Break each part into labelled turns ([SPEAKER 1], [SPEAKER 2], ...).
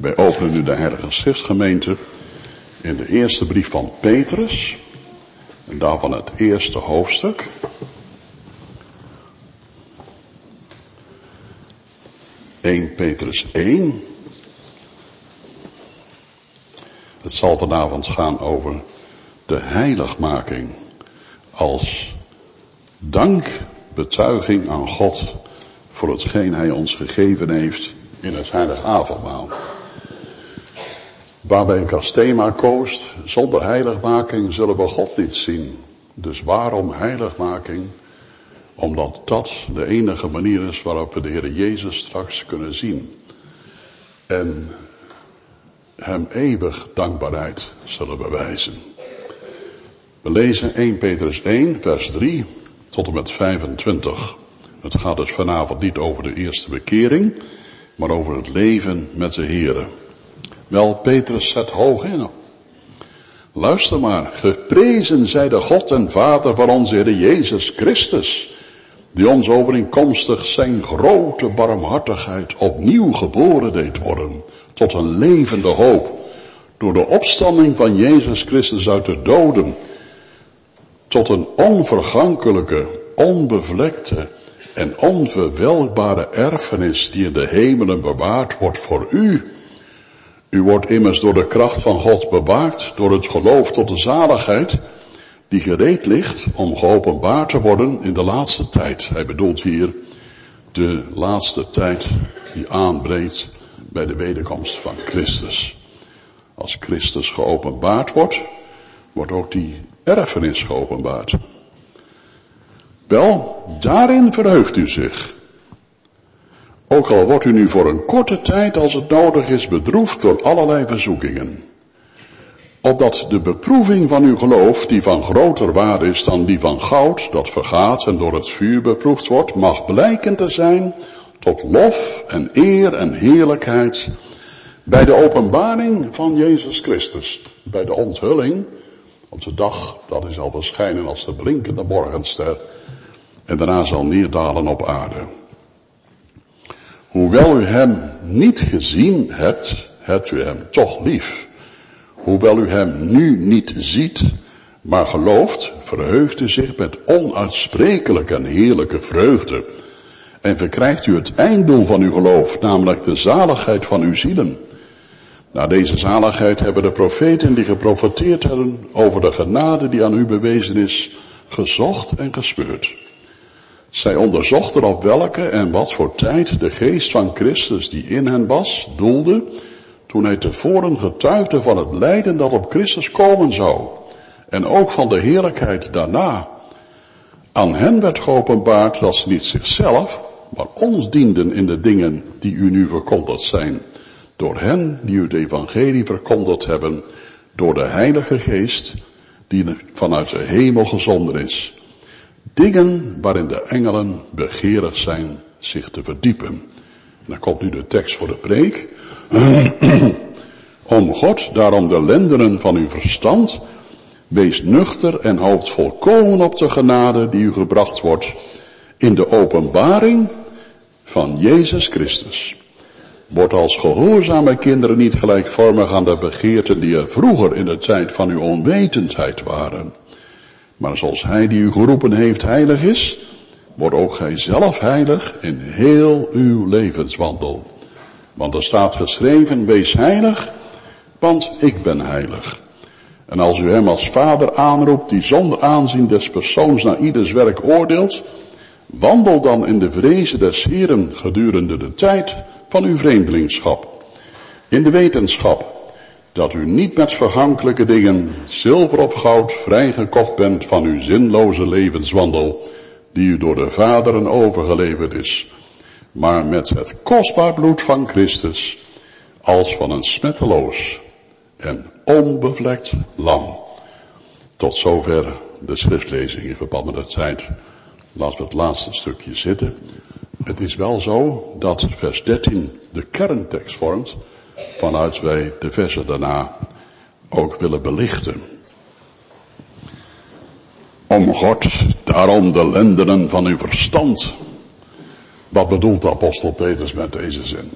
[SPEAKER 1] Wij openen nu de Heilige Schriftgemeente in de eerste brief van Petrus. En daarvan het eerste hoofdstuk. ...1 Petrus 1. Het zal vanavond gaan over de heiligmaking als dankbetuiging aan God voor hetgeen Hij ons gegeven heeft in het heilig avondmaal. Waarbij een kastema koos, zonder heiligmaking zullen we God niet zien. Dus waarom heiligmaking? Omdat dat de enige manier is waarop we de Heer Jezus straks kunnen zien. En hem eeuwig dankbaarheid zullen bewijzen. We lezen 1 Petrus 1, vers 3 tot en met 25. Het gaat dus vanavond niet over de eerste bekering, maar over het leven met de Here. Wel, Petrus zet hoog in. Luister maar, geprezen zij de God en Vader van onze Heer Jezus Christus, die ons overeenkomstig zijn grote barmhartigheid opnieuw geboren deed worden, tot een levende hoop, door de opstanding van Jezus Christus uit de doden, tot een onvergankelijke, onbevlekte en onverwelkbare erfenis die in de hemelen bewaard wordt voor u. U wordt immers door de kracht van God bewaakt door het geloof tot de zaligheid die gereed ligt om geopenbaard te worden in de laatste tijd. Hij bedoelt hier de laatste tijd die aanbreekt bij de wederkomst van Christus. Als Christus geopenbaard wordt, wordt ook die erfenis geopenbaard. Wel, daarin verheugt u zich. Ook al wordt u nu voor een korte tijd als het nodig is bedroefd door allerlei verzoekingen. Opdat de beproeving van uw geloof, die van groter waarde is dan die van goud, dat vergaat en door het vuur beproefd wordt, mag blijken te zijn tot lof en eer en heerlijkheid bij de openbaring van Jezus Christus, bij de onthulling op de dag dat hij zal verschijnen als de blinkende morgenster en daarna zal neerdalen op aarde. Hoewel u hem niet gezien hebt, hebt u hem toch lief. Hoewel u hem nu niet ziet, maar gelooft, verheugt u zich met onuitsprekelijke en heerlijke vreugde. En verkrijgt u het einddoel van uw geloof, namelijk de zaligheid van uw zielen. Na deze zaligheid hebben de profeten die geprofeteerd hebben over de genade die aan u bewezen is, gezocht en gespeurd. Zij onderzochten op welke en wat voor tijd de geest van Christus die in hen was, doelde, toen hij tevoren getuigde van het lijden dat op Christus komen zou, en ook van de heerlijkheid daarna. Aan hen werd geopenbaard dat ze niet zichzelf, maar ons dienden in de dingen die u nu verkondigd zijn, door hen die u het evangelie verkondigd hebben, door de Heilige Geest, die vanuit de hemel gezonden is Dingen waarin de engelen begeerig zijn zich te verdiepen. En dan komt nu de tekst voor de preek. Om God daarom de lendenen van uw verstand, wees nuchter en hoopt volkomen op de genade die u gebracht wordt in de openbaring van Jezus Christus. Word als gehoorzame kinderen niet gelijkvormig aan de begeerten die er vroeger in de tijd van uw onwetendheid waren. Maar zoals hij die u geroepen heeft heilig is, wordt ook gij zelf heilig in heel uw levenswandel. Want er staat geschreven, wees heilig, want ik ben heilig. En als u hem als vader aanroept, die zonder aanzien des persoons naar ieders werk oordeelt, wandel dan in de vrezen des Heren gedurende de tijd van uw vreemdelingschap. In de wetenschap dat u niet met vergankelijke dingen, zilver of goud, vrijgekocht bent van uw zinloze levenswandel, die u door de vaderen overgeleverd is, maar met het kostbaar bloed van Christus, als van een smetteloos en onbevlekt lam. Tot zover de schriftlezing in verband met de tijd. Laten we het laatste stukje zitten. Het is wel zo dat vers 13 de kerntekst vormt vanuit wij de versen daarna ook willen belichten. Om God daarom de lendenen van uw verstand. Wat bedoelt de apostel Petrus met deze zin?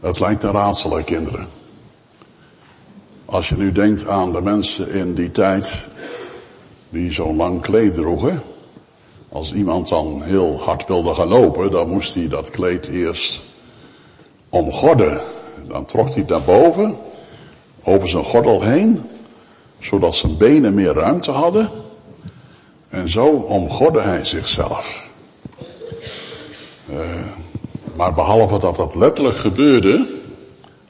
[SPEAKER 1] Het lijkt een raadsel, kinderen. Als je nu denkt aan de mensen in die tijd die zo'n lang kleed droegen. Als iemand dan heel hard wilde gaan lopen, dan moest hij dat kleed eerst omgorden. Dan trok hij het naar boven, over zijn gordel heen, zodat zijn benen meer ruimte hadden. En zo omgorde hij zichzelf. Uh, maar behalve dat dat letterlijk gebeurde,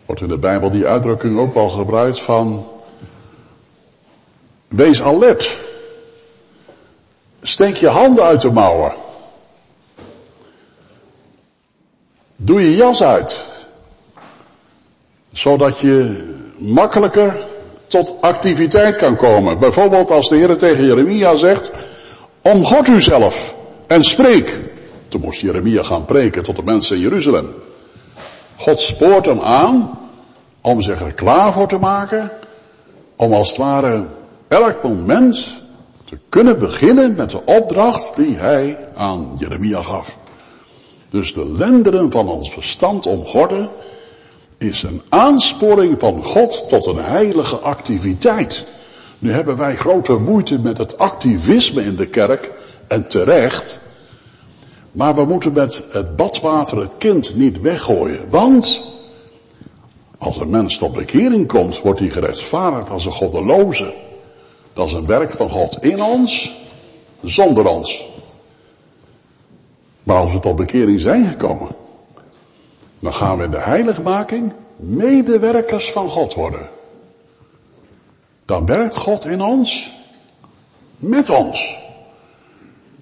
[SPEAKER 1] wordt in de Bijbel die uitdrukking ook wel gebruikt van, wees alert. Steek je handen uit de mouwen. Doe je jas uit. Zodat je makkelijker tot activiteit kan komen. Bijvoorbeeld als de Heer tegen Jeremia zegt, omgod u zelf en spreek. Toen moest Jeremia gaan preken tot de mensen in Jeruzalem. God spoort hem aan om zich er klaar voor te maken, om als het ware elk moment te kunnen beginnen met de opdracht die hij aan Jeremia gaf. Dus de lenderen van ons verstand omgorden is een aansporing van God tot een heilige activiteit. Nu hebben wij grote moeite met het activisme in de kerk en terecht. Maar we moeten met het badwater het kind niet weggooien. Want als een mens tot bekering komt, wordt hij gerechtvaardigd als een goddeloze. Dat is een werk van God in ons, zonder ons. Maar als we tot bekering zijn gekomen, dan gaan we in de heiligmaking medewerkers van God worden. Dan werkt God in ons, met ons.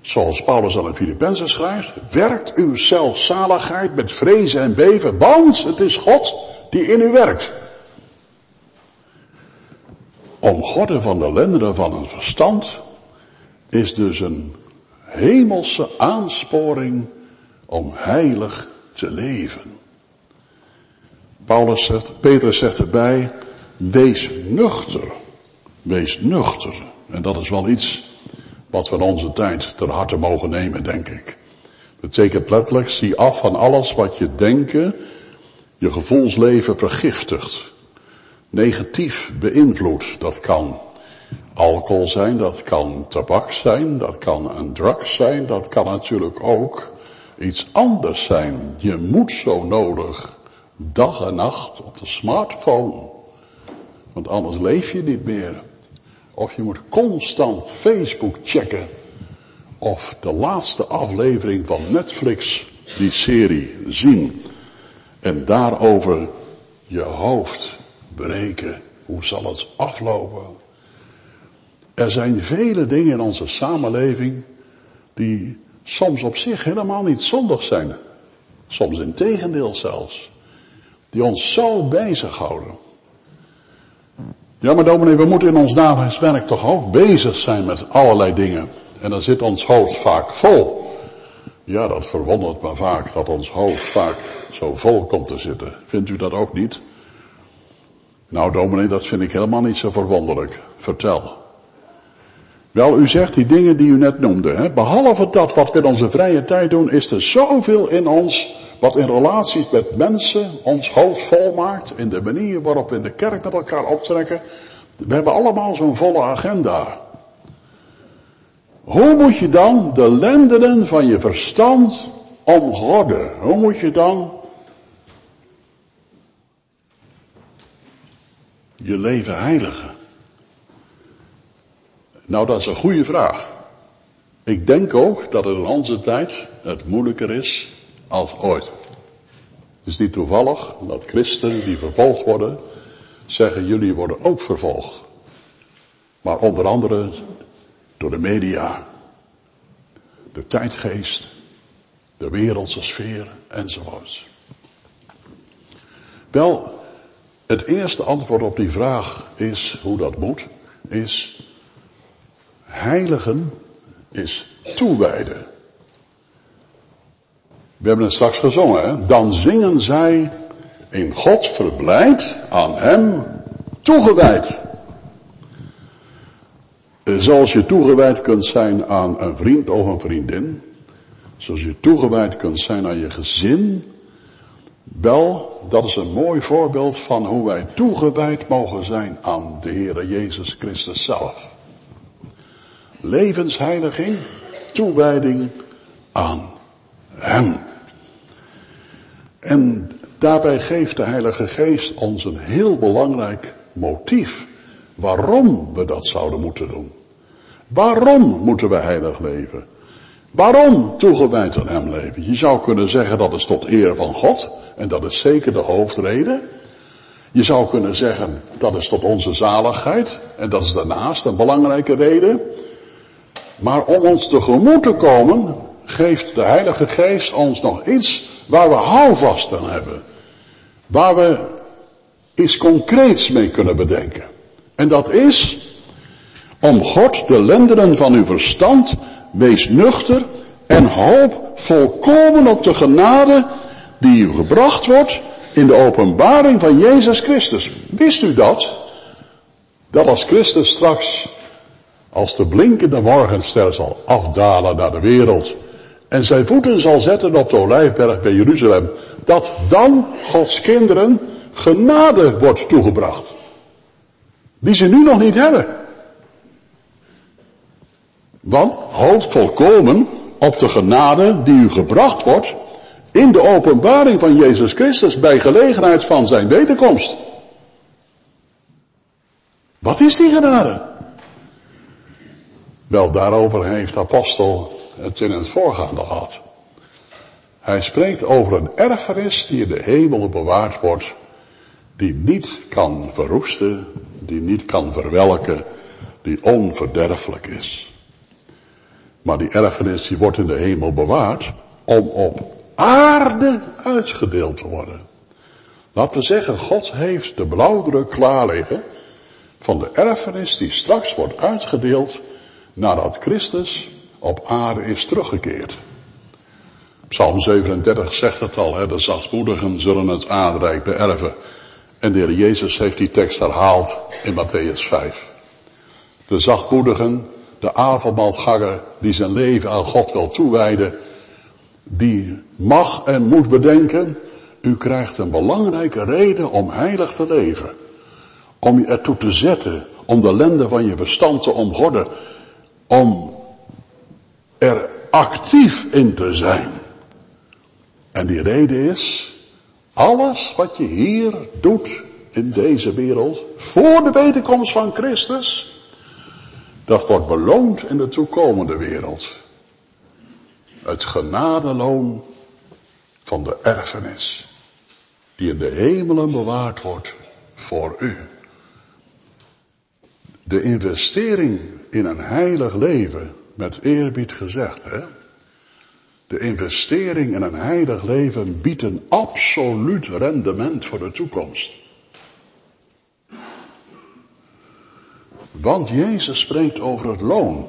[SPEAKER 1] Zoals Paulus aan de Filippenzen schrijft, werkt uw zelfzaligheid met vrezen en beven, want het is God die in u werkt. Omgorden van de lenderen van het verstand is dus een hemelse aansporing om heilig te leven. Paulus zegt, Petrus zegt erbij, wees nuchter. Wees nuchter. En dat is wel iets wat we in onze tijd ter harte mogen nemen, denk ik. Betekent letterlijk, zie af van alles wat je denken, je gevoelsleven vergiftigt. Negatief beïnvloedt. Dat kan alcohol zijn, dat kan tabak zijn, dat kan een drug zijn, dat kan natuurlijk ook iets anders zijn. Je moet zo nodig dag en nacht op de smartphone. Want anders leef je niet meer. Of je moet constant Facebook checken. Of de laatste aflevering van Netflix, die serie, zien. En daarover je hoofd breken. Hoe zal het aflopen? Er zijn vele dingen in onze samenleving die soms op zich helemaal niet zondig zijn. Soms in tegendeel zelfs. Die ons zo bezighouden. Ja, maar dominee, we moeten in ons dagelijks werk toch ook bezig zijn met allerlei dingen. En dan zit ons hoofd vaak vol. Ja, dat verwondert me vaak dat ons hoofd vaak zo vol komt te zitten. Vindt u dat ook niet? Nou, dominee, dat vind ik helemaal niet zo verwonderlijk. Vertel. Wel, u zegt die dingen die u net noemde. Hè? Behalve dat wat we in onze vrije tijd doen, is er zoveel in ons wat in relaties met mensen ons hoofd vol maakt. In de manier waarop we in de kerk met elkaar optrekken. We hebben allemaal zo'n volle agenda. Hoe moet je dan de lendenen van je verstand omgorden? Hoe moet je dan je leven heiligen? Nou, dat is een goede vraag. Ik denk ook dat het in onze tijd het moeilijker is als ooit. Het is niet toevallig dat christenen die vervolgd worden, zeggen jullie worden ook vervolgd. Maar onder andere door de media, de tijdgeest, de wereldse sfeer enzovoorts. Wel, het eerste antwoord op die vraag is hoe dat moet, is heiligen is toewijden. We hebben het straks gezongen, hè? dan zingen zij in God verblijd aan Hem toegewijd. Zoals je toegewijd kunt zijn aan een vriend of een vriendin. Zoals je toegewijd kunt zijn aan je gezin. Wel, dat is een mooi voorbeeld van hoe wij toegewijd mogen zijn aan de Heere Jezus Christus zelf. Levensheiliging, toewijding aan Hem. En daarbij geeft de Heilige Geest ons een heel belangrijk motief waarom we dat zouden moeten doen. Waarom moeten we heilig leven? Waarom toegewijd aan Hem leven? Je zou kunnen zeggen dat is tot eer van God. En dat is zeker de hoofdreden. Je zou kunnen zeggen dat is tot onze zaligheid. En dat is daarnaast een belangrijke reden. Maar om ons tegemoet te komen, geeft de Heilige Geest ons nog iets waar we houvast aan hebben. Waar we iets concreets mee kunnen bedenken. En dat is om God de lendenen van uw verstand, wees nuchter en hoop volkomen op de genade die u gebracht wordt in de openbaring van Jezus Christus. Wist u dat? Dat als Christus straks als de blinkende morgenster zal afdalen naar de wereld en zijn voeten zal zetten op de olijfberg bij Jeruzalem, dat dan Gods kinderen genade wordt toegebracht. Die ze nu nog niet hebben. Want hoop volkomen op de genade die u gebracht wordt in de openbaring van Jezus Christus bij gelegenheid van zijn wederkomst. Wat is die genade? Wel, daarover heeft apostel het in het voorgaande gehad. Hij spreekt over een erfenis die in de hemel bewaard wordt, die niet kan verroesten, die niet kan verwelken, die onverderfelijk is. Maar die erfenis die wordt in de hemel bewaard om op aarde uitgedeeld te worden. Laten we zeggen, God heeft de blauwdruk klaar liggen van de erfenis die straks wordt uitgedeeld nadat Christus op aarde is teruggekeerd. Psalm 37 zegt het al, de zachtmoedigen zullen het aardrijk beërven. En de Heer Jezus heeft die tekst herhaald in Matthäus 5. De zachtmoedigen, de avondmaalganger die zijn leven aan God wil toewijden, die mag en moet bedenken, u krijgt een belangrijke reden om heilig te leven. Om je ertoe te zetten, om de lende van je bestand te omgorden, om er actief in te zijn. En die reden is, alles wat je hier doet in deze wereld, voor de wederkomst van Christus, dat wordt beloond in de toekomende wereld. Het genadeloon van de erfenis, die in de hemelen bewaard wordt voor u. De investering in een heilig leven, met eerbied gezegd, hè. De investering in een heilig leven biedt een absoluut rendement voor de toekomst. Want Jezus spreekt over het loon.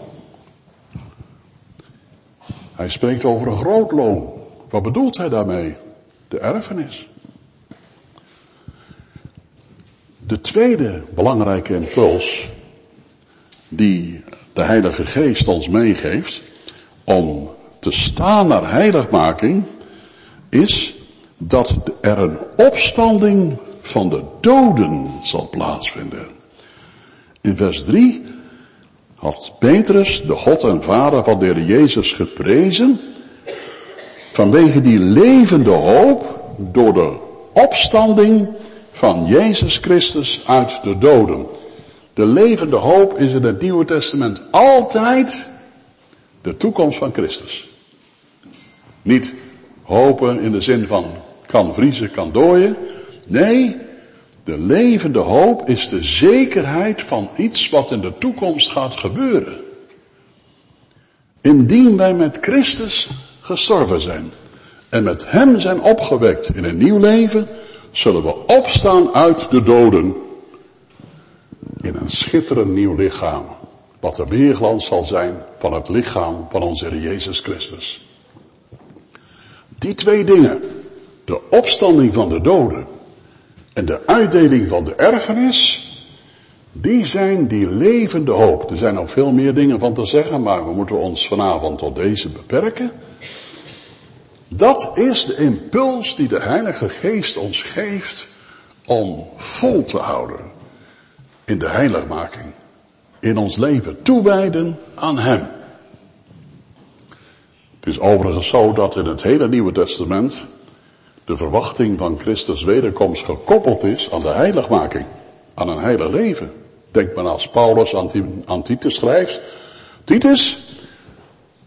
[SPEAKER 1] Hij spreekt over een groot loon. Wat bedoelt hij daarmee? De erfenis. De tweede belangrijke impuls die de Heilige Geest ons meegeeft om te staan naar heiligmaking is dat er een opstanding van de doden zal plaatsvinden. In vers 3 had Petrus, de God en Vader van de Heer Jezus, geprezen vanwege die levende hoop door de opstanding van Jezus Christus uit de doden. De levende hoop is in het Nieuwe Testament altijd de toekomst van Christus. Niet hopen in de zin van kan vriezen, kan dooien. Nee, de levende hoop is de zekerheid van iets wat in de toekomst gaat gebeuren. Indien wij met Christus gestorven zijn en met Hem zijn opgewekt in een nieuw leven, zullen we opstaan uit de doden in een schitterend nieuw lichaam, wat de weerglans zal zijn van het lichaam van onze Heer Jezus Christus. Die twee dingen, de opstanding van de doden en de uitdeling van de erfenis, die zijn die levende hoop. Er zijn nog veel meer dingen van te zeggen, maar we moeten ons vanavond tot deze beperken. Dat is de impuls die de Heilige Geest ons geeft om vol te houden in de heiligmaking. In ons leven toewijden aan Hem. Het is overigens zo dat in het hele Nieuwe Testament de verwachting van Christus wederkomst gekoppeld is aan de heiligmaking. Aan een heilig leven. Denk maar als Paulus aan Titus schrijft. Titus,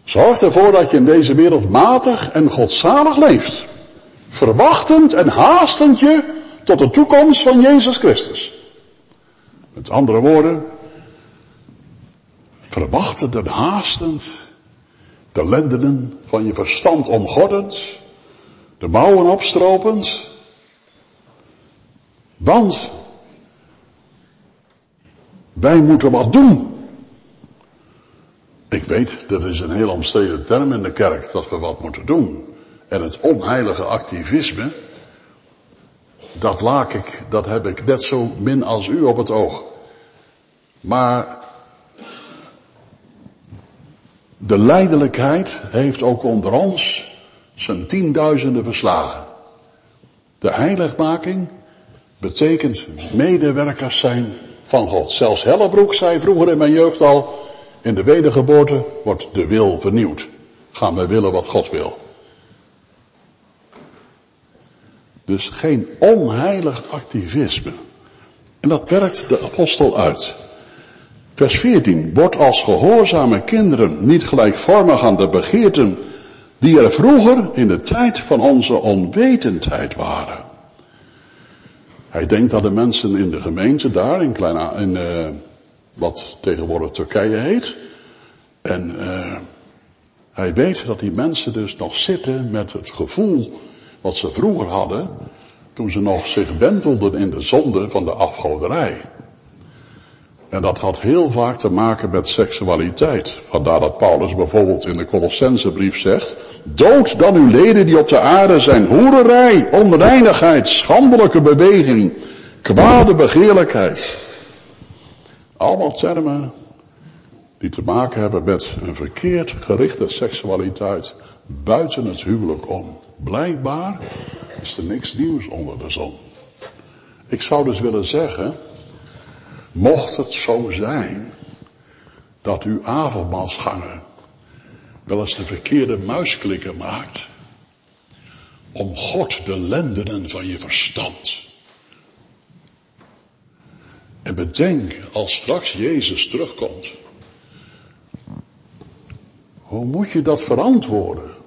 [SPEAKER 1] zorg ervoor dat je in deze wereld matig en godzalig leeft. Verwachtend en haastend je tot de toekomst van Jezus Christus. Met andere woorden, verwachtend en haastend, de lendenen van je verstand omgordend, de mouwen opstropend, want wij moeten wat doen. Ik weet, dat is een heel omstreden term in de kerk, dat we wat moeten doen. En het onheilige activisme, dat laak ik, dat heb ik net zo min als u op het oog. Maar de leidelijkheid heeft ook onder ons zijn tienduizenden verslagen. De heiligmaking betekent medewerkers zijn van God. Zelfs Hellebroek zei vroeger in mijn jeugd al, in de wedergeboorte wordt de wil vernieuwd. Gaan we willen wat God wil. Dus geen onheilig activisme. En dat werkt de apostel uit. Vers 14. Wordt als gehoorzame kinderen niet gelijkvormig aan de begeerten die er vroeger in de tijd van onze onwetendheid waren. Hij denkt aan de mensen in de gemeente daar, in, Klein, in uh, wat tegenwoordig Turkije heet. En uh, hij weet dat die mensen dus nog zitten met het gevoel wat ze vroeger hadden, toen ze nog zich wentelden in de zonde van de afgoderij. En dat had heel vaak te maken met seksualiteit. Vandaar dat Paulus bijvoorbeeld in de Colossensebrief zegt, dood dan uw leden die op de aarde zijn hoererij, onreinigheid, schandelijke beweging, kwade begeerlijkheid. Allemaal termen die te maken hebben met een verkeerd gerichte seksualiteit buiten het huwelijk om. Blijkbaar is er niks nieuws onder de zon. Ik zou dus willen zeggen, mocht het zo zijn dat uw avondmaalsganger wel eens de verkeerde muisklikken maakt om God de lendenen van je verstand. En bedenk als straks Jezus terugkomt, hoe moet je dat verantwoorden?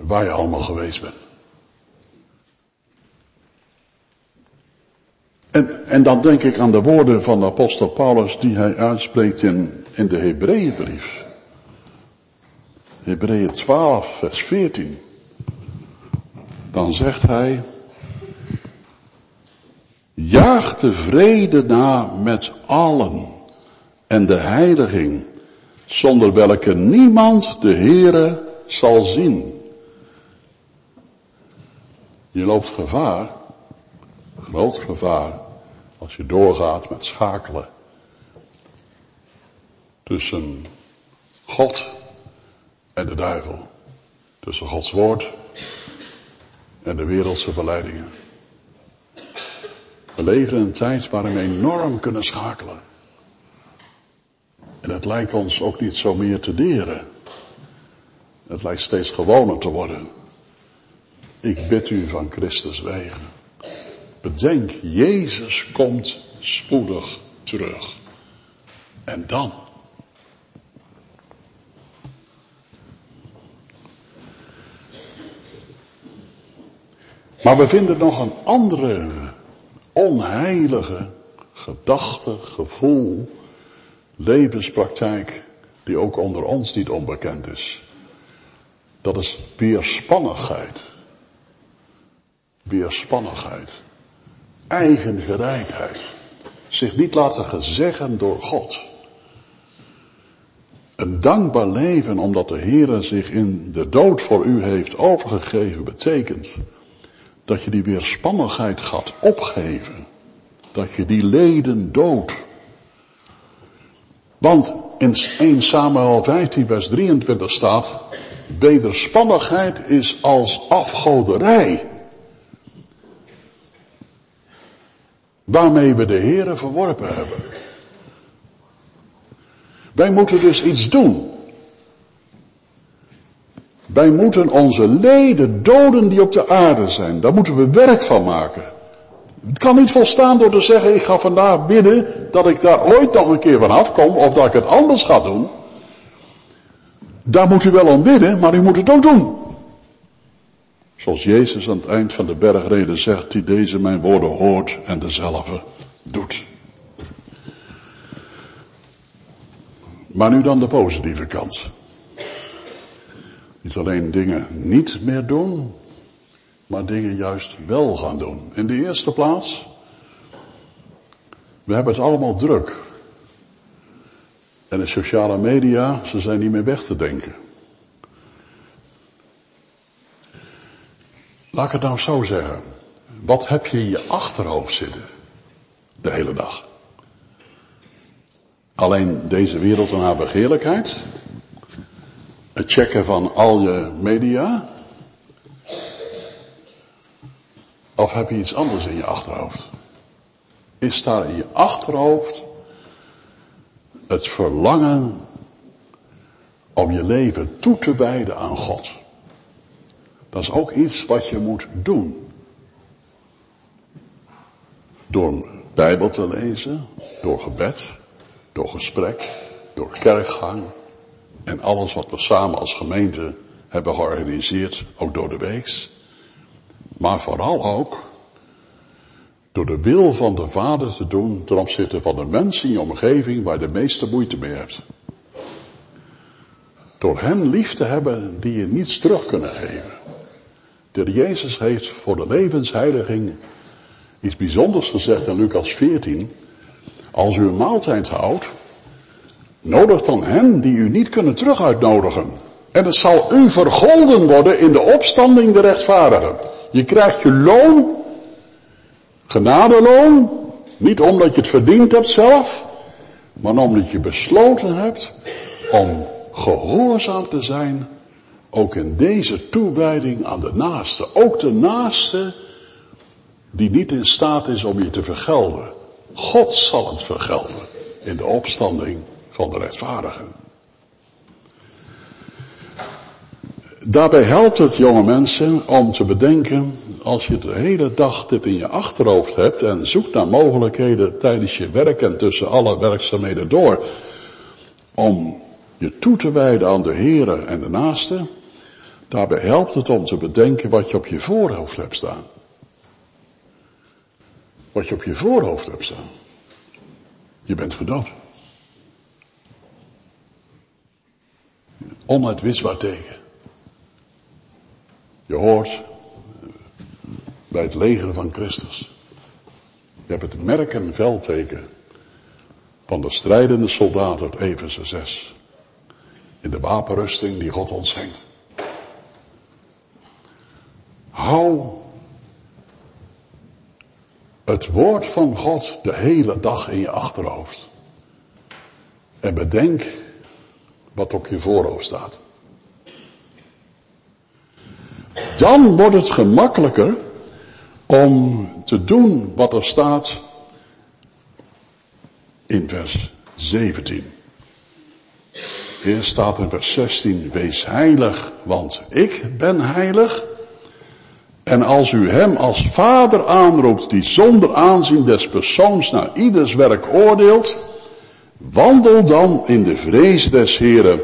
[SPEAKER 1] Waar je allemaal geweest bent. En, en dan denk ik aan de woorden van de apostel Paulus die hij uitspreekt in, in de Hebreeënbrief. Hebreeën 12, vers 14. Dan zegt hij, jaag de vrede na met allen en de heiliging, zonder welke niemand de Heere zal zien. Je loopt gevaar, groot gevaar, als je doorgaat met schakelen tussen God en de duivel. Tussen Gods woord en de wereldse verleidingen. We leven in een tijd waarin we enorm kunnen schakelen. En het lijkt ons ook niet zo meer te deren. Het lijkt steeds gewoner te worden. Ik bid u van Christus wegen. Bedenk, Jezus komt spoedig terug. En dan? Maar we vinden nog een andere onheilige gedachte, gevoel, levenspraktijk die ook onder ons niet onbekend is. Dat is weerspannigheid. Weerspannigheid. Eigengereidheid. Zich niet laten gezeggen door God. Een dankbaar leven omdat de Heer zich in de dood voor u heeft overgegeven betekent dat je die weerspannigheid gaat opgeven. Dat je die leden doodt. Want in 1 Samuel 15 vers 23 staat, Wederspannigheid is als afgoderij. Waarmee we de Here verworpen hebben. Wij moeten dus iets doen. Wij moeten onze leden doden die op de aarde zijn. Daar moeten we werk van maken. Het kan niet volstaan door te zeggen, ik ga vandaag bidden dat ik daar ooit nog een keer van afkom of dat ik het anders ga doen. Daar moet u wel om bidden, maar u moet het ook doen. Zoals Jezus aan het eind van de bergreden zegt, die deze mijn woorden hoort en dezelfde doet. Maar nu dan de positieve kant. Niet alleen dingen niet meer doen, maar dingen juist wel gaan doen. In de eerste plaats, we hebben het allemaal druk. En de sociale media, ze zijn niet meer weg te denken. Laat ik het nou zo zeggen. Wat heb je in je achterhoofd zitten? De hele dag. Alleen deze wereld en haar begeerlijkheid. Het checken van al je media. Of heb je iets anders in je achterhoofd? Is daar in je achterhoofd het verlangen om je leven toe te wijden aan God? Dat is ook iets wat je moet doen. Door Bijbel te lezen, door gebed, door gesprek, door kerkgang en alles wat we samen als gemeente hebben georganiseerd, ook door de weeks. Maar vooral ook door de wil van de Vader te doen ten opzichte van de mensen in je omgeving waar je de meeste moeite mee hebt. Door hen lief te hebben die je niets terug kunnen geven. De Jezus heeft voor de levensheiliging iets bijzonders gezegd in Lucas 14. Als u een maaltijd houdt, nodig dan hen die u niet kunnen terug uitnodigen. En het zal u vergolden worden in de opstanding de rechtvaardigen. Je krijgt je loon, genadeloon, niet omdat je het verdiend hebt zelf, maar omdat je besloten hebt om gehoorzaam te zijn, ook in deze toewijding aan de naaste. Ook de naaste die niet in staat is om je te vergelden. God zal het vergelden in de opstanding van de rechtvaardigen. Daarbij helpt het jonge mensen om te bedenken, als je de hele dag dit in je achterhoofd hebt en zoekt naar mogelijkheden tijdens je werk en tussen alle werkzaamheden door, om je toe te wijden aan de Here en de naaste, daarbij helpt het om te bedenken wat je op je voorhoofd hebt staan. Wat je op je voorhoofd hebt staan. Je bent gedoopt. Onuitwisbaar tegen. Je hoort bij het leger van Christus. Je hebt het merk en veldteken van de strijdende soldaat uit Efeze 6. In de wapenrusting die God ons schenkt. Hou het woord van God de hele dag in je achterhoofd. En bedenk wat op je voorhoofd staat. Dan wordt het gemakkelijker om te doen wat er staat in vers 17. Eerst staat in vers 16, wees heilig, want ik ben heilig. En als u hem als vader aanroept die zonder aanzien des persoons naar ieders werk oordeelt, wandel dan in de vrees des Heren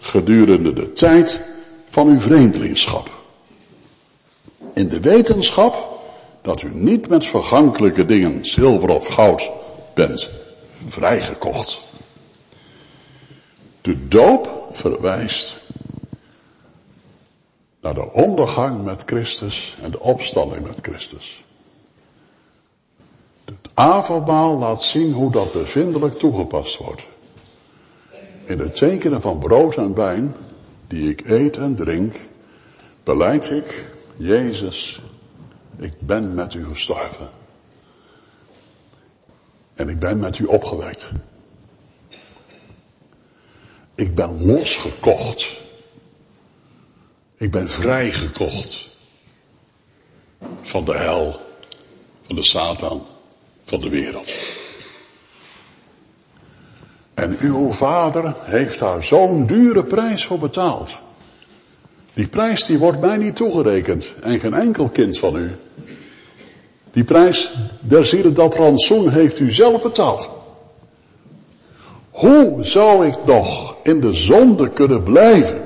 [SPEAKER 1] gedurende de tijd van uw vreemdelingschap. In de wetenschap dat u niet met vergankelijke dingen, zilver of goud, bent vrijgekocht. De doop verwijst naar de ondergang met Christus en de opstanding met Christus. Het avondmaal laat zien hoe dat bevindelijk toegepast wordt. In het tekenen van brood en wijn, die ik eet en drink, beleid ik, Jezus, ik ben met u gestorven. En ik ben met u opgewekt. Ik ben losgekocht Ik ben vrijgekocht van de hel, van de Satan, van de wereld. En uw vader heeft daar zo'n dure prijs voor betaald. Die prijs die wordt mij niet toegerekend en geen enkel kind van u. Die prijs der zielen dat rantsoen heeft u zelf betaald. Hoe zou ik nog in de zonde kunnen blijven?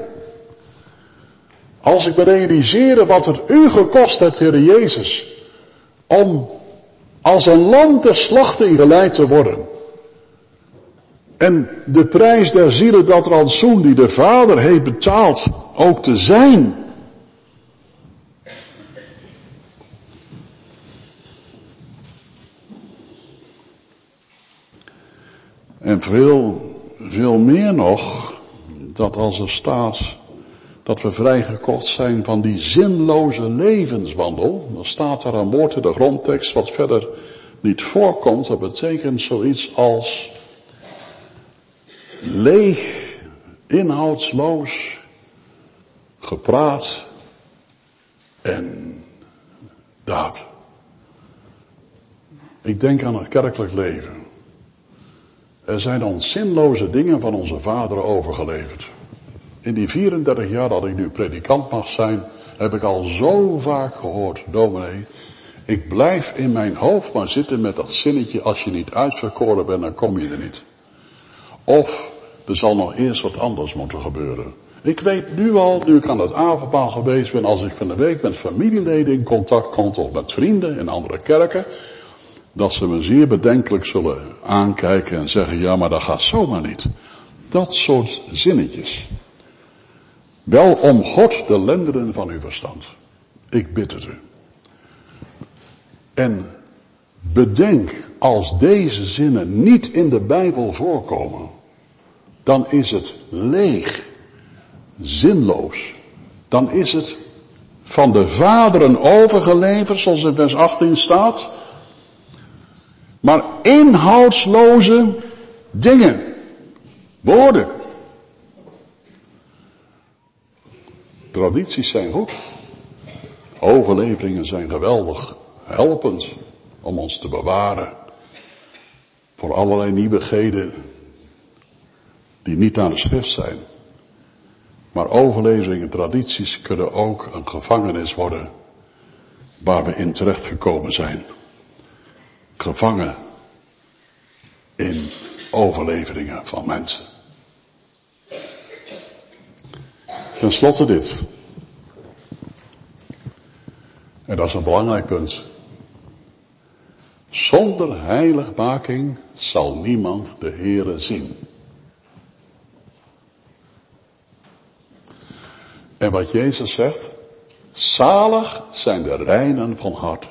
[SPEAKER 1] Als ik me realiseer wat het u gekost heeft, Heer Jezus, om als een lam ter slachting geleid te worden. En de prijs der zielen, dat rantsoen die de Vader heeft betaald, ook te zijn. En veel, veel meer nog, dat als er staat dat we vrijgekocht zijn van die zinloze levenswandel, dan staat daar een woord in de grondtekst wat verder niet voorkomt. Dat betekent zoiets als leeg, inhoudsloos, gepraat en daad. Ik denk aan het kerkelijk leven. Er zijn ons zinloze dingen van onze vaderen overgeleverd. In die 34 jaar dat ik nu predikant mag zijn, heb ik al zo vaak gehoord, dominee, ik blijf in mijn hoofd maar zitten met dat zinnetje, als je niet uitverkoren bent, dan kom je er niet. Of er zal nog eerst wat anders moeten gebeuren. Ik weet nu al, nu ik aan het avondmaal geweest ben, als ik van de week met familieleden in contact kom of met vrienden in andere kerken, dat ze me zeer bedenkelijk zullen aankijken en zeggen, ja maar dat gaat zomaar niet. Dat soort zinnetjes. Wel om God de lendenen van uw verstand. Ik bid het u. En bedenk, als deze zinnen niet in de Bijbel voorkomen, dan is het leeg, zinloos. Dan is het van de vaderen overgeleverd, zoals in vers 18 staat, maar inhoudsloze dingen, woorden. Tradities zijn goed. Overleveringen zijn geweldig helpend om ons te bewaren voor allerlei nieuwigheden die niet aan de schrift zijn. Maar overleveringen, tradities kunnen ook een gevangenis worden waar we in terecht gekomen zijn. Gevangen in overleveringen van mensen. Ten slotte dit. En dat is een belangrijk punt. Zonder heiligmaking zal niemand de Heere zien. En wat Jezus zegt, zalig zijn de reinen van hart,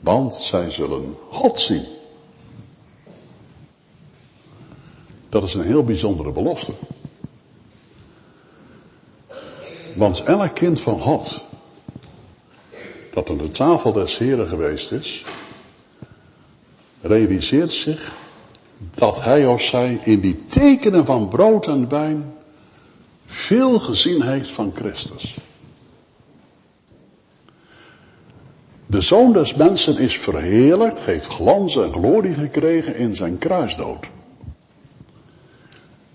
[SPEAKER 1] want zij zullen God zien. Dat is een heel bijzondere belofte. Want elk kind van God, dat aan de tafel des Heren geweest is, realiseert zich dat hij of zij in die tekenen van brood en wijn veel gezien heeft van Christus. De zoon des mensen is verheerlijkt, heeft glans en glorie gekregen in zijn kruisdood.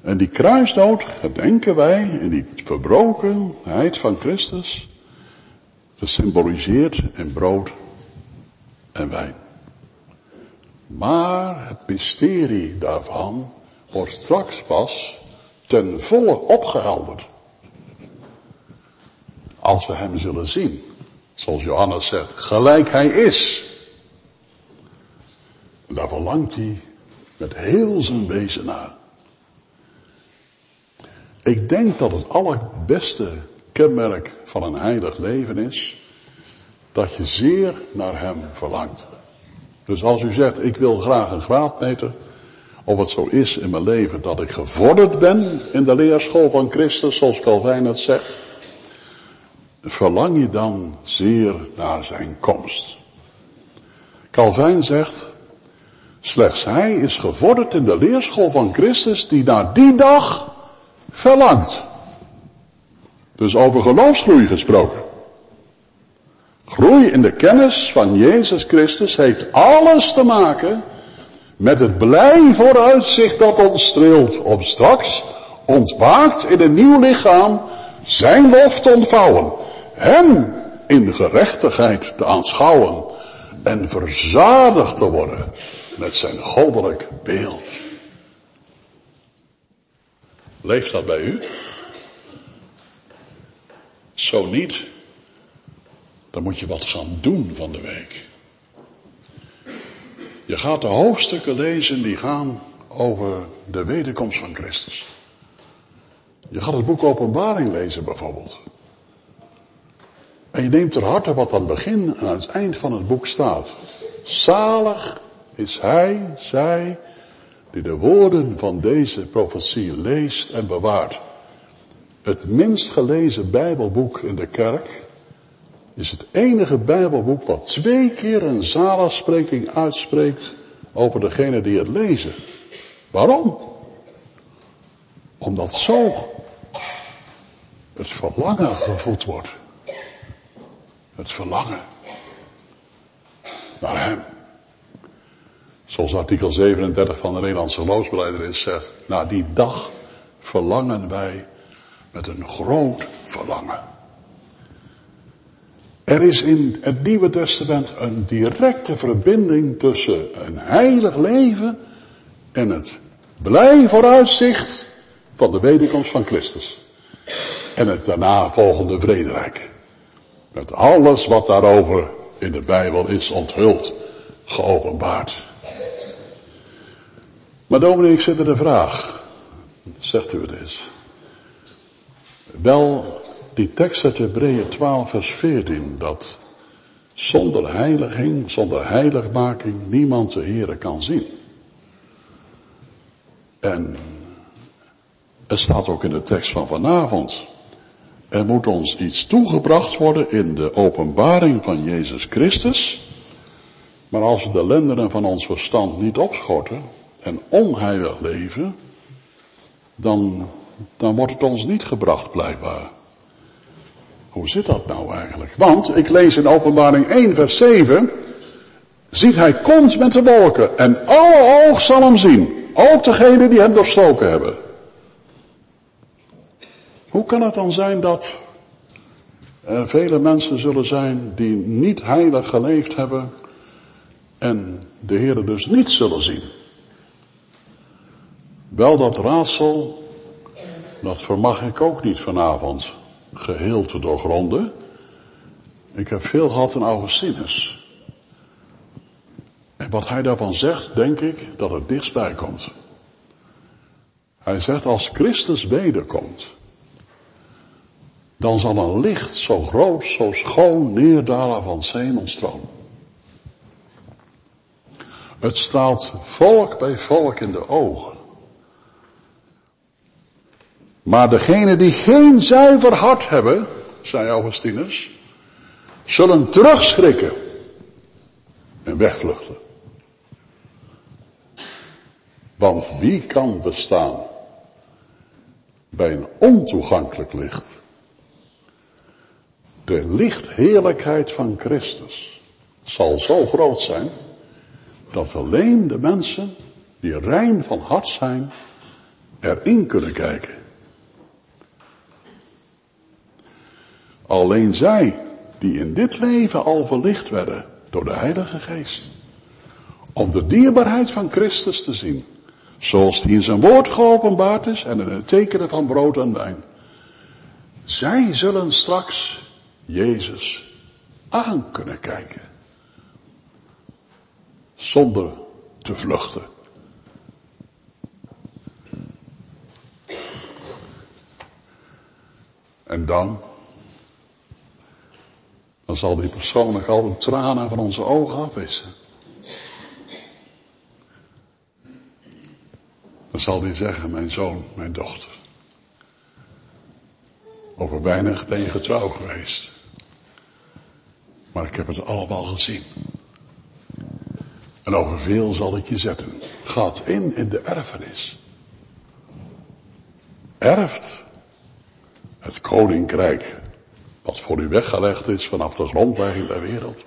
[SPEAKER 1] En die kruisdood gedenken wij in die verbrokenheid van Christus, gesymboliseerd in brood en wijn. Maar het mysterie daarvan wordt straks pas ten volle opgehelderd. Als we hem zullen zien. Zoals Johannes zegt, gelijk hij is. En daar verlangt hij met heel zijn wezen naar. Ik denk dat het allerbeste kenmerk van een heilig leven is dat je zeer naar hem verlangt. Dus als u zegt, ik wil graag een graadmeter, of het zo is in mijn leven dat ik gevorderd ben in de leerschool van Christus, zoals Calvijn het zegt, verlang je dan zeer naar zijn komst. Calvijn zegt, slechts hij is gevorderd in de leerschool van Christus die naar die dag verlangt. Dus over geloofsgroei gesproken. Groei in de kennis van Jezus Christus heeft alles te maken met het blij vooruitzicht dat ons streelt om straks ontwaakt in een nieuw lichaam zijn lof te ontvouwen. Hem in gerechtigheid te aanschouwen en verzadigd te worden met zijn goddelijk beeld. Leeft dat bij u? Zo niet, dan moet je wat gaan doen van de week. Je gaat de hoofdstukken lezen die gaan over de wederkomst van Christus. Je gaat het boek Openbaring lezen bijvoorbeeld. En je neemt ter harte wat aan het begin en aan het eind van het boek staat. Zalig is hij, zij, die de woorden van deze profetie leest en bewaart. Het minst gelezen Bijbelboek in de kerk is het enige Bijbelboek wat twee keer een zaligspreking uitspreekt over degene die het lezen. Waarom? Omdat zo het verlangen gevoed wordt. Het verlangen naar Hem. Zoals artikel 37 van de Nederlandse is zegt, na die dag verlangen wij met een groot verlangen. Er is in het Nieuwe Testament een directe verbinding tussen een heilig leven en het blij vooruitzicht van de wederkomst van Christus. En het daarna volgende vrederijk. Met alles wat daarover in de Bijbel is onthuld, geopenbaard. Maar dominee, ik zit met een vraag. Zegt u het eens. Wel, die tekst uit Hebreeën 12 vers 14, dat zonder heiliging, zonder heiligmaking niemand de Heere kan zien. En het staat ook in de tekst van vanavond. Er moet ons iets toegebracht worden in de openbaring van Jezus Christus. Maar als we de lendenen van ons verstand niet opschorten en onheilig leven, dan, dan wordt het ons niet gebracht blijkbaar. Hoe zit dat nou eigenlijk? Want ik lees in openbaring 1 vers 7, ziet hij komt met de wolken en alle oog zal hem zien. Ook degene die hem doorstoken hebben. Hoe kan het dan zijn dat er vele mensen zullen zijn die niet heilig geleefd hebben en de Heer dus niet zullen zien? Wel dat raadsel, dat vermag ik ook niet vanavond geheel te doorgronden. Ik heb veel gehad in Augustinus. En wat hij daarvan zegt, denk ik dat het dichtstbij komt. Hij zegt als Christus wederkomt, dan zal een licht zo groot, zo schoon neerdalen van stroom. Het straalt volk bij volk in de ogen. Maar degenen die geen zuiver hart hebben, zei Augustinus, zullen terugschrikken en wegvluchten. Want wie kan bestaan bij een ontoegankelijk licht? De lichtheerlijkheid van Christus zal zo groot zijn dat alleen de mensen die rein van hart zijn erin kunnen kijken. Alleen zij die in dit leven al verlicht werden door de Heilige Geest. Om de dierbaarheid van Christus te zien. Zoals die in zijn woord geopenbaard is en in het tekenen van brood en wijn. Zij zullen straks Jezus aan kunnen kijken. Zonder te vluchten. En dan dan zal die persoonlijk al de tranen van onze ogen afwissen. Dan zal die zeggen, mijn zoon, mijn dochter. Over weinig ben je getrouw geweest. Maar ik heb het allemaal gezien. En over veel zal ik je zetten. Gaat in in de erfenis. Erft Het koninkrijk wat voor u weggelegd is vanaf de grondlegging der wereld.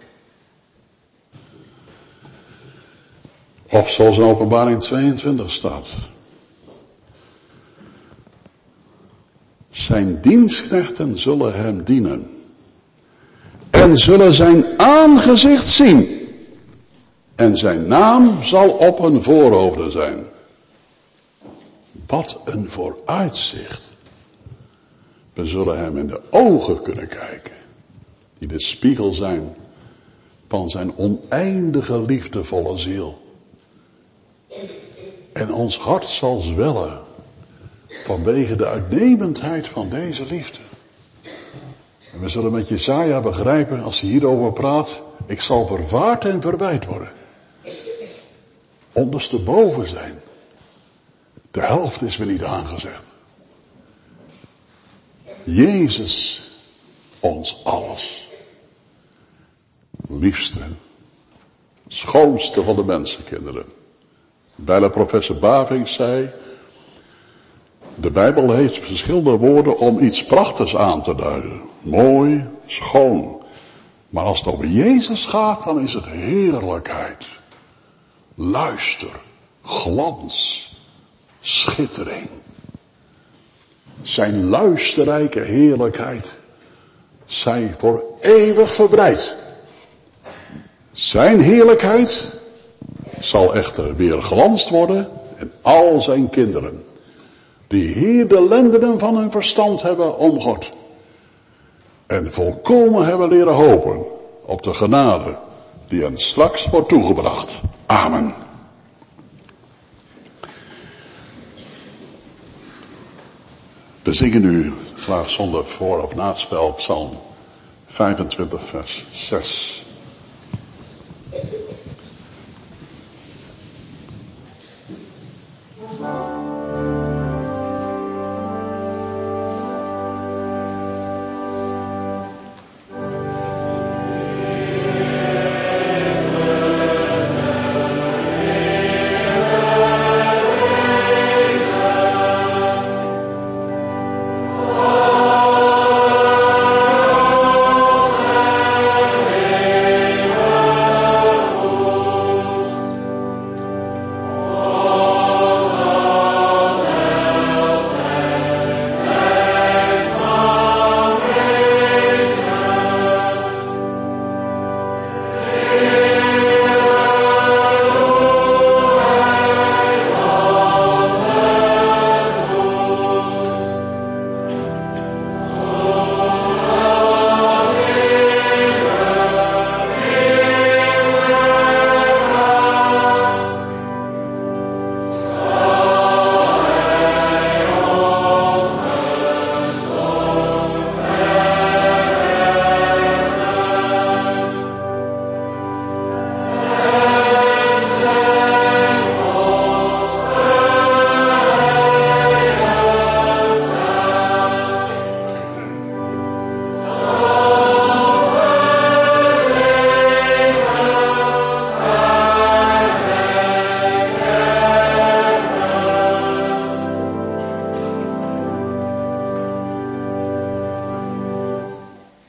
[SPEAKER 1] Of zoals in openbaring 22 staat. Zijn dienstknechten zullen hem dienen. En zullen zijn aangezicht zien. En zijn naam zal op hun voorhoofden zijn. Wat een vooruitzicht. We zullen hem in de ogen kunnen kijken. Die de spiegel zijn van zijn oneindige liefdevolle ziel. En ons hart zal zwellen vanwege de uitnemendheid van deze liefde. En we zullen met Jezaja begrijpen als hij hierover praat, ik zal vervaard en verwijt worden. Ondersteboven zijn. De helft is me niet aangezegd. Jezus, ons alles. Liefste, schoonste van de mensenkinderen. Bijna professor Baving zei, de Bijbel heeft verschillende woorden om iets prachtigs aan te duiden. Mooi, schoon. Maar als het over Jezus gaat, dan is het heerlijkheid. Luister, glans, schittering. Zijn luisterrijke heerlijkheid zij voor eeuwig verbreid. Zijn heerlijkheid zal echter weer glanst worden in al zijn kinderen, die hier de lendenen van hun verstand hebben omgod en volkomen hebben leren hopen op de genade die hen straks wordt toegebracht. Amen. We zingen nu klaar zonder voor- of naspel Psalm 25 vers 6.